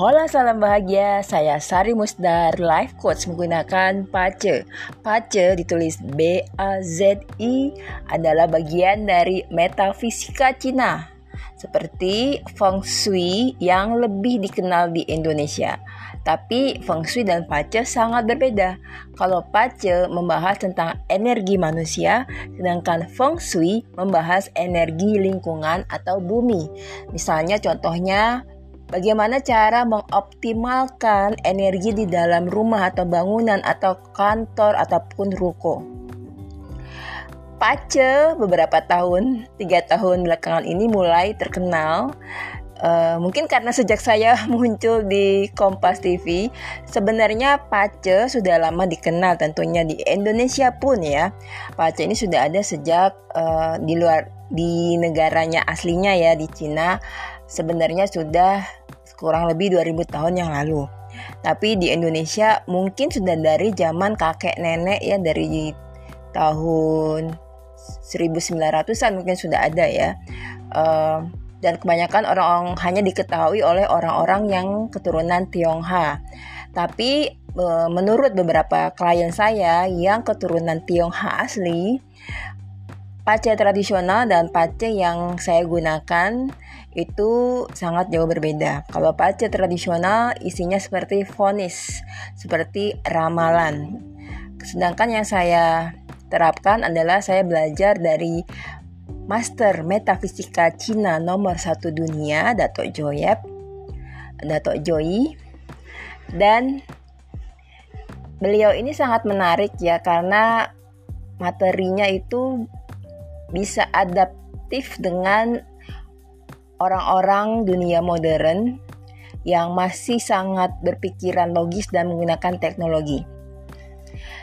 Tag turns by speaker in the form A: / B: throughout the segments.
A: Hola salam bahagia, saya Sari Musdar, life coach menggunakan PACE. PACE ditulis B-A-Z-I adalah bagian dari metafisika Cina. Seperti Feng Shui yang lebih dikenal di Indonesia. Tapi Feng Shui dan Pace sangat berbeda. Kalau Pace membahas tentang energi manusia, sedangkan Feng Shui membahas energi lingkungan atau bumi. Misalnya contohnya bagaimana cara mengoptimalkan energi di dalam rumah atau bangunan atau kantor ataupun ruko. Pace beberapa tahun, tiga tahun belakangan ini mulai terkenal Uh, mungkin karena sejak saya muncul di Kompas TV, sebenarnya Pace sudah lama dikenal tentunya di Indonesia pun ya. Pace ini sudah ada sejak uh, di luar di negaranya aslinya ya di Cina. Sebenarnya sudah kurang lebih 2000 tahun yang lalu. Tapi di Indonesia mungkin sudah dari zaman kakek nenek ya dari tahun 1900-an mungkin sudah ada ya. Uh, dan kebanyakan orang hanya diketahui oleh orang-orang yang keturunan Tionghoa. Tapi e, menurut beberapa klien saya yang keturunan Tionghoa asli, pace tradisional dan pace yang saya gunakan itu sangat jauh berbeda. Kalau pace tradisional isinya seperti fonis, seperti ramalan. Sedangkan yang saya terapkan adalah saya belajar dari Master Metafisika Cina nomor satu dunia, Dato' Joyep, Dato' Joy, dan beliau ini sangat menarik ya karena materinya itu bisa adaptif dengan orang-orang dunia modern yang masih sangat berpikiran logis dan menggunakan teknologi.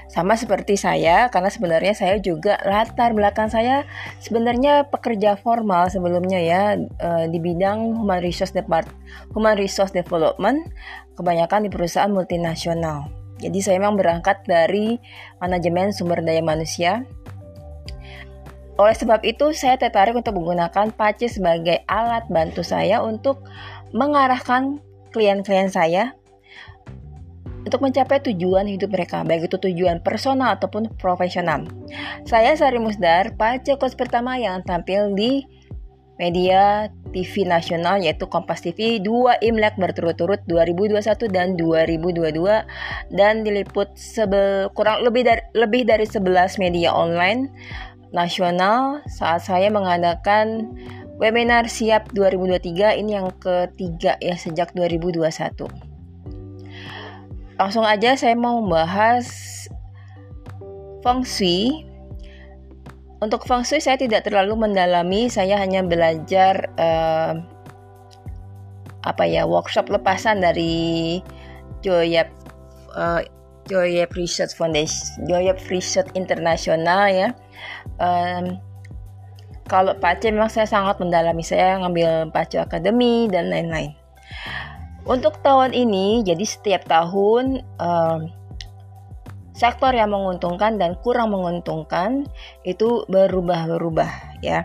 A: Sama seperti saya, karena sebenarnya saya juga latar belakang saya sebenarnya pekerja formal sebelumnya ya eh, di bidang human resource depart, human resource development, kebanyakan di perusahaan multinasional. Jadi saya memang berangkat dari manajemen sumber daya manusia. Oleh sebab itu, saya tertarik untuk menggunakan Pace sebagai alat bantu saya untuk mengarahkan klien-klien saya untuk mencapai tujuan hidup mereka, baik itu tujuan personal ataupun profesional. Saya Sari Musdar, pace coach pertama yang tampil di media TV nasional yaitu Kompas TV 2 Imlek berturut-turut 2021 dan 2022 dan diliput sebel, kurang lebih dari lebih dari 11 media online nasional saat saya mengadakan webinar siap 2023 ini yang ketiga ya sejak 2021 langsung aja saya mau membahas feng shui. Untuk feng shui saya tidak terlalu mendalami, saya hanya belajar uh, apa ya workshop lepasan dari Joyap uh, Joyap Research Foundation, Joyap Research Internasional ya. Um, kalau Pace memang saya sangat mendalami, saya ngambil Pace Academy dan lain-lain. Untuk tahun ini, jadi setiap tahun um, sektor yang menguntungkan dan kurang menguntungkan itu berubah-berubah ya.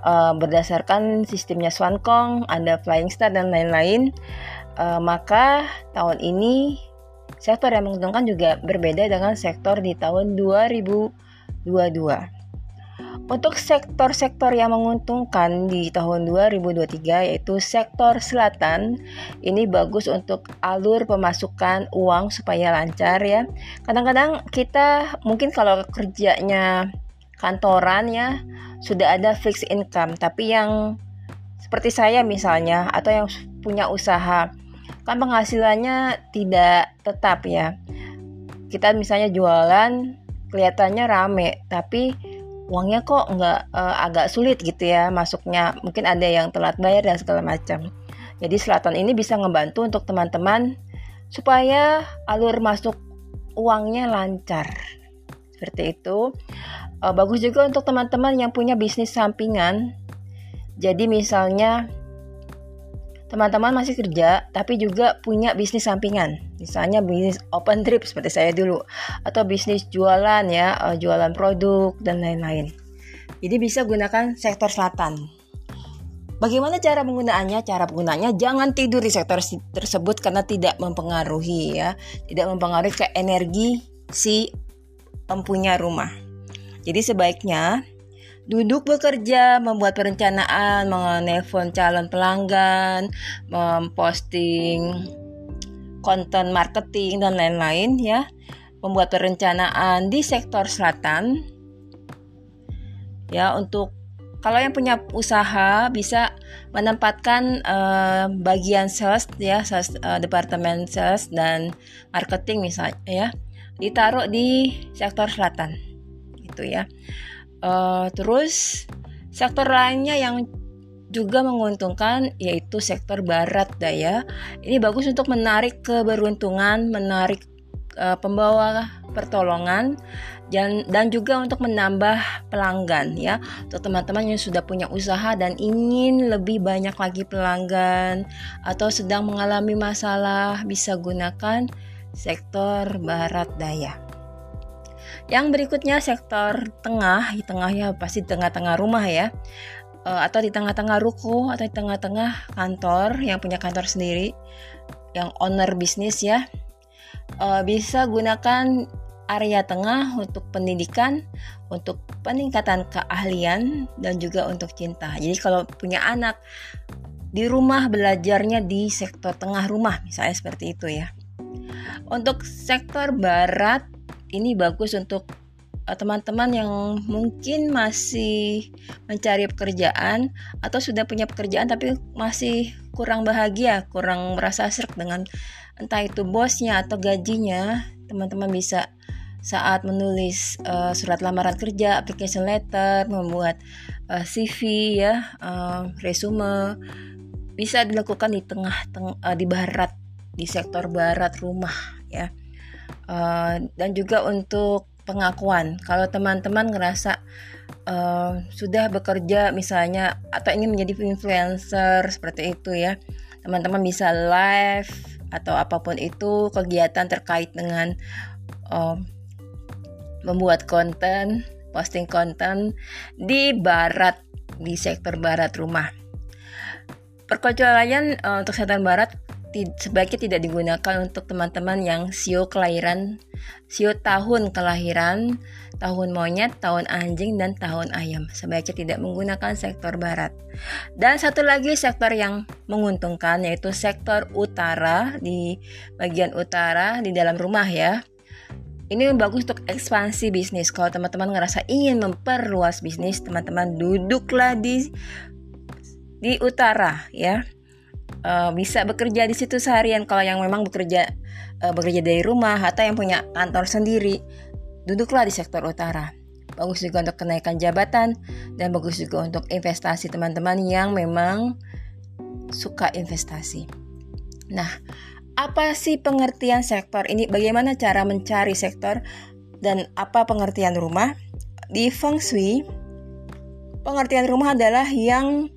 A: Uh, berdasarkan sistemnya Swan Kong, ada Flying Star dan lain-lain. Uh, maka tahun ini sektor yang menguntungkan juga berbeda dengan sektor di tahun 2022. Untuk sektor-sektor yang menguntungkan di tahun 2023 yaitu sektor selatan ini bagus untuk alur pemasukan uang supaya lancar ya. Kadang-kadang kita mungkin kalau kerjanya kantoran ya sudah ada fixed income tapi yang seperti saya misalnya atau yang punya usaha kan penghasilannya tidak tetap ya. Kita misalnya jualan kelihatannya rame tapi uangnya kok nggak uh, agak sulit gitu ya masuknya. Mungkin ada yang telat bayar dan segala macam. Jadi selatan ini bisa ngebantu untuk teman-teman supaya alur masuk uangnya lancar. Seperti itu. Uh, bagus juga untuk teman-teman yang punya bisnis sampingan. Jadi misalnya teman-teman masih kerja tapi juga punya bisnis sampingan. Misalnya bisnis open trip seperti saya dulu. Atau bisnis jualan ya eh, jualan produk dan lain-lain. Jadi bisa gunakan sektor selatan. Bagaimana cara penggunaannya? Cara penggunaannya jangan tidur di sektor tersebut karena tidak mempengaruhi ya, tidak mempengaruhi ke energi si empunya rumah. Jadi sebaiknya duduk bekerja, membuat perencanaan, menelpon calon pelanggan, memposting konten marketing dan lain-lain ya, membuat perencanaan di sektor selatan. Ya untuk kalau yang punya usaha bisa menempatkan uh, bagian sales ya sales, uh, departemen sales dan marketing misalnya ya ditaruh di sektor selatan gitu ya uh, terus sektor lainnya yang juga menguntungkan yaitu sektor barat daya ini bagus untuk menarik keberuntungan menarik uh, pembawa pertolongan dan dan juga untuk menambah pelanggan ya untuk teman-teman yang sudah punya usaha dan ingin lebih banyak lagi pelanggan atau sedang mengalami masalah bisa gunakan sektor barat daya. Yang berikutnya sektor tengah, di tengah ya pasti tengah-tengah rumah ya eh, atau di tengah-tengah ruko atau di tengah-tengah kantor yang punya kantor sendiri yang owner bisnis ya eh, bisa gunakan area tengah untuk pendidikan, untuk peningkatan keahlian dan juga untuk cinta. Jadi kalau punya anak di rumah belajarnya di sektor tengah rumah misalnya seperti itu ya. Untuk sektor barat ini bagus untuk eh, teman-teman yang mungkin masih mencari pekerjaan atau sudah punya pekerjaan tapi masih kurang bahagia, kurang merasa serak dengan entah itu bosnya atau gajinya, teman-teman bisa saat menulis uh, surat lamaran kerja, application letter, membuat uh, eh, CV ya, uh, resume bisa dilakukan di tengah teng uh, di barat di sektor barat rumah ya. Uh, dan juga untuk pengakuan. Kalau teman-teman ngerasa uh, sudah bekerja misalnya atau ingin menjadi influencer seperti itu ya, teman-teman bisa live atau apa pun itu kegiatan terkait dengan uh, membuat konten, posting konten di barat di sektor barat rumah. Perkecualian uh, untuk sektor barat sebaiknya tidak digunakan untuk teman-teman yang sio kelahiran sio tahun kelahiran, tahun monyet, tahun anjing dan tahun ayam. Sebaiknya tidak menggunakan sektor barat. Dan satu lagi sektor yang menguntungkan yaitu sektor utara di bagian utara di dalam rumah ya ini bagus untuk ekspansi bisnis. Kalau teman-teman ngerasa ingin memperluas bisnis, teman-teman duduklah di di utara ya. Uh, bisa bekerja di situ seharian kalau yang memang bekerja uh, bekerja dari rumah atau yang punya kantor sendiri, duduklah di sektor utara. Bagus juga untuk kenaikan jabatan dan bagus juga untuk investasi teman-teman yang memang suka investasi. Nah, apa sih pengertian sektor ini? Bagaimana cara mencari sektor dan apa pengertian rumah? Di Feng Shui, pengertian rumah adalah yang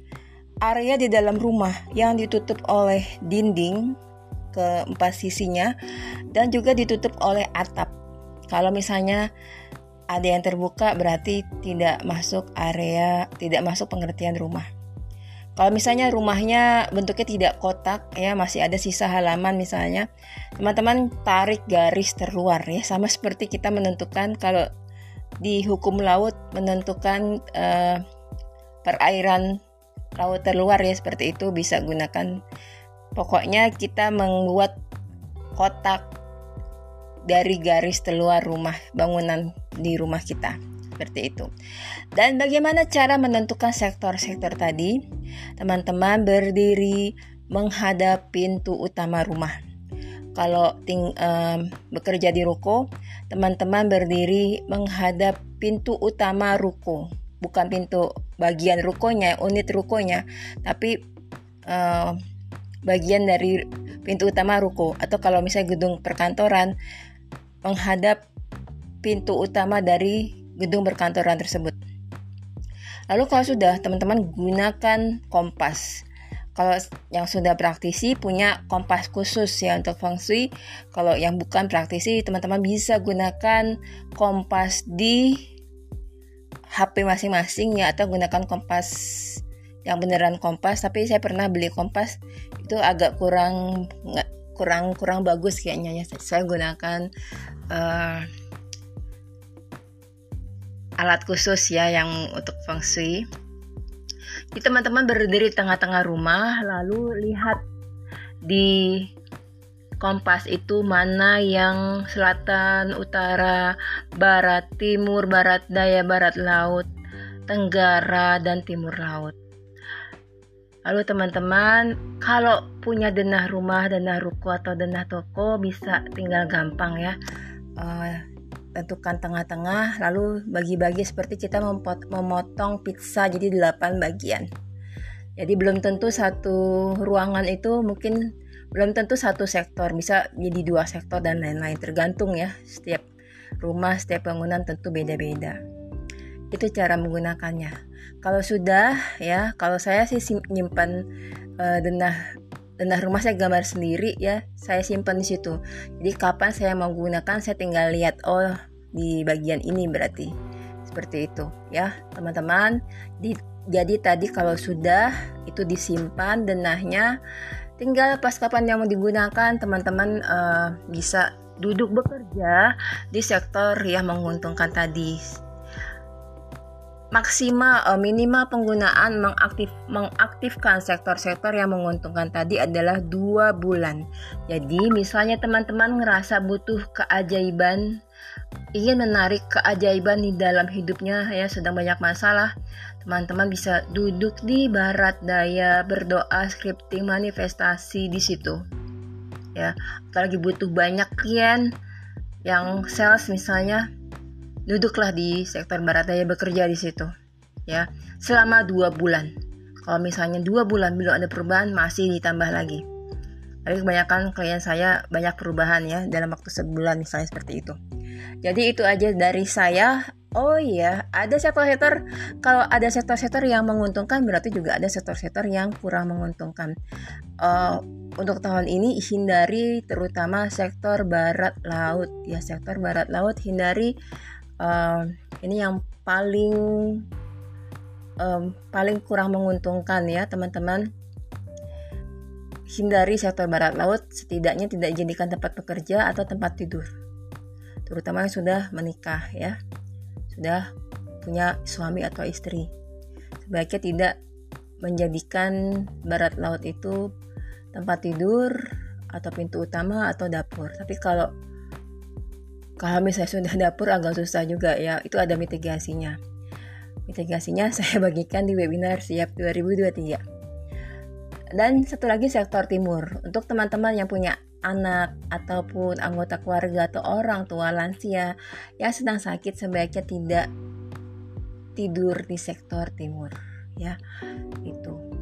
A: area di dalam rumah yang ditutup oleh dinding ke empat sisinya dan juga ditutup oleh atap. Kalau misalnya ada yang terbuka berarti tidak masuk area, tidak masuk pengertian rumah. Kalau misalnya rumahnya bentuknya tidak kotak ya masih ada sisa halaman misalnya, teman-teman tarik garis terluar ya sama seperti kita menentukan kalau di hukum laut menentukan uh, perairan laut terluar ya seperti itu bisa gunakan pokoknya kita membuat kotak dari garis terluar rumah bangunan di rumah kita seperti itu. Dan bagaimana cara menentukan sektor-sektor tadi? Teman-teman berdiri menghadap pintu utama rumah. Kalau ting, um, bekerja di ruko, teman-teman berdiri menghadap pintu utama ruko, bukan pintu bagian rukonya, unit rukonya, tapi uh, bagian dari pintu utama ruko. Atau kalau misalnya gedung perkantoran, menghadap pintu utama dari gedung perkantoran tersebut. Lalu kalau sudah teman-teman gunakan kompas. Kalau yang sudah praktisi punya kompas khusus ya untuk feng shui. Kalau yang bukan praktisi teman-teman bisa gunakan kompas di HP masing-masing ya atau gunakan kompas yang beneran kompas. Tapi saya pernah beli kompas itu agak kurang kurang kurang bagus kayaknya ya. Saya gunakan uh, alat khusus ya yang untuk feng shui. Jadi teman-teman berdiri di tengah-tengah rumah lalu lihat di kompas itu mana yang selatan, utara, barat, timur, barat daya, barat laut, tenggara, dan timur laut. Lalu teman-teman, kalau punya denah rumah, denah ruko atau denah toko bisa tinggal gampang ya. Uh, tentukan tengah-tengah lalu bagi-bagi seperti kita memotong pizza jadi 8 bagian. Jadi belum tentu satu ruangan itu mungkin belum tentu satu sektor bisa jadi dua sektor dan lain-lain tergantung ya setiap rumah setiap bangunan tentu beda-beda. Itu cara menggunakannya. Kalau sudah ya, kalau saya sih simpan uh, denah denah rumah saya gambar sendiri ya, saya simpan di situ. Jadi kapan saya mau gunakan saya tinggal lihat oh di bagian ini berarti. Seperti itu ya, teman-teman. Di, jadi tadi kalau sudah itu disimpan denahnya tinggal pas kapan yang mau digunakan teman-teman uh, bisa duduk bekerja di sektor yang menguntungkan tadi maksimal uh, minimal penggunaan mengaktif mengaktifkan sektor-sektor yang menguntungkan tadi adalah dua bulan. Jadi misalnya teman-teman ngerasa butuh keajaiban, ingin menarik keajaiban di dalam hidupnya ya sedang banyak masalah, teman-teman bisa duduk di barat daya berdoa, scripting, manifestasi di situ. Ya, apalagi butuh banyak klien yang sales misalnya duduklah di sektor barat daya bekerja di situ ya selama dua bulan. Kalau misalnya dua bulan belum ada perubahan masih ditambah lagi. Tapi kebanyakan klien saya banyak perubahan ya dalam waktu sebulan misalnya seperti itu. Jadi itu aja dari saya Oh iya, ada sektor-sektor kalau ada sektor-sektor yang menguntungkan berarti juga ada sektor-sektor yang kurang menguntungkan. Uh, untuk tahun ini hindari terutama sektor barat laut. Ya sektor barat laut hindari uh, ini yang paling um, paling kurang menguntungkan ya teman-teman. Hindari sektor barat laut setidaknya tidak jadikan tempat bekerja atau tempat tidur terutama yang sudah menikah ya sudah punya suami atau istri. Sebaiknya tidak menjadikan barat laut itu tempat tidur atau pintu utama atau dapur. Tapi kalau kalau misalnya sudah dapur agak susah juga ya itu ada mitigasinya. Mitigasinya saya bagikan di webinar siap 2023 dan satu lagi sektor timur. Untuk teman-teman yang punya anak ataupun anggota keluarga atau orang tua lansia yang sedang sakit sebaiknya tidak tidur di sektor timur ya itu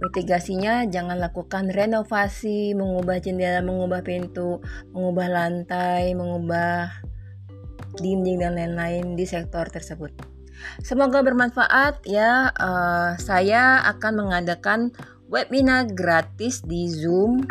A: Mitigasinya jangan lakukan renovasi, mengubah jendela, mengubah pintu, mengubah lantai, mengubah dinding dan lain-lain di sektor tersebut. Semoga bermanfaat ya. Uh, saya akan mengadakan webinar gratis di Zoom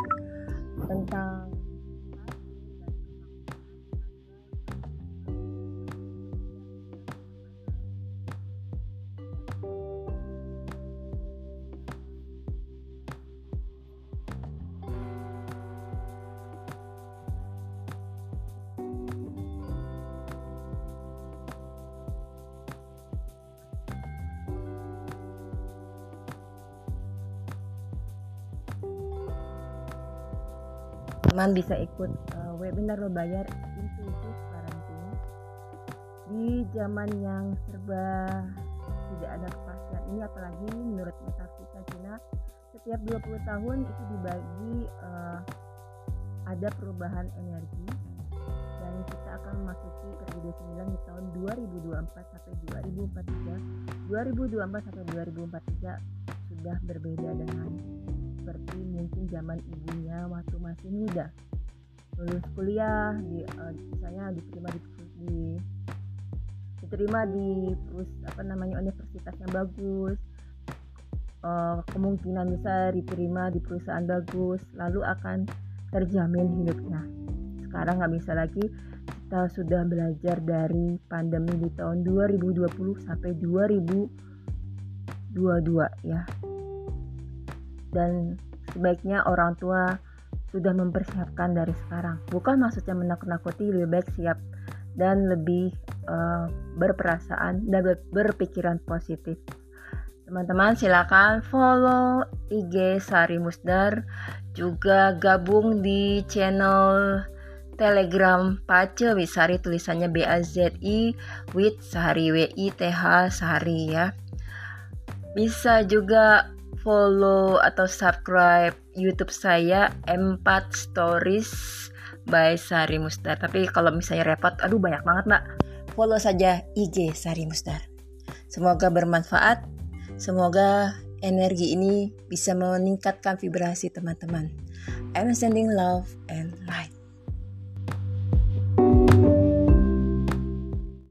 A: teman bisa ikut uh, webinar berbayar intuitif parenting. Di zaman yang serba tidak ada kepastian ini apalagi menurut metafisika Cina setiap 20 tahun itu dibagi uh, ada perubahan energi dan kita akan memasuki periode 9 di tahun 2024 sampai 2043 2024 sampai 2043 sudah berbeda dengan seperti mungkin zaman ibunya waktu masih muda. Lulus kuliah di uh, misalnya diterima di, di diterima di terus apa namanya universitas yang bagus. Uh, kemungkinan besar diterima di perusahaan bagus lalu akan terjamin hidupnya. Sekarang nggak bisa lagi. Kita sudah belajar dari pandemi di tahun 2020 sampai 2021 dua-dua ya. Dan sebaiknya orang tua sudah mempersiapkan dari sekarang. Bukan maksudnya menakut-nakuti, lebih baik siap dan lebih uh, berperasaan dan berpikiran positif. Teman-teman silakan follow IG Sari Musdar juga gabung di channel Telegram Pace Wisari tulisannya B A Z I with Sari W I T H Sari ya. Bisa juga follow atau subscribe YouTube saya M4 Stories by Sari Musdar. Tapi kalau misalnya repot, aduh banyak banget mbak. Follow saja IG Sari Musdar. Semoga bermanfaat. Semoga energi ini bisa meningkatkan vibrasi teman-teman. I'm sending love and light.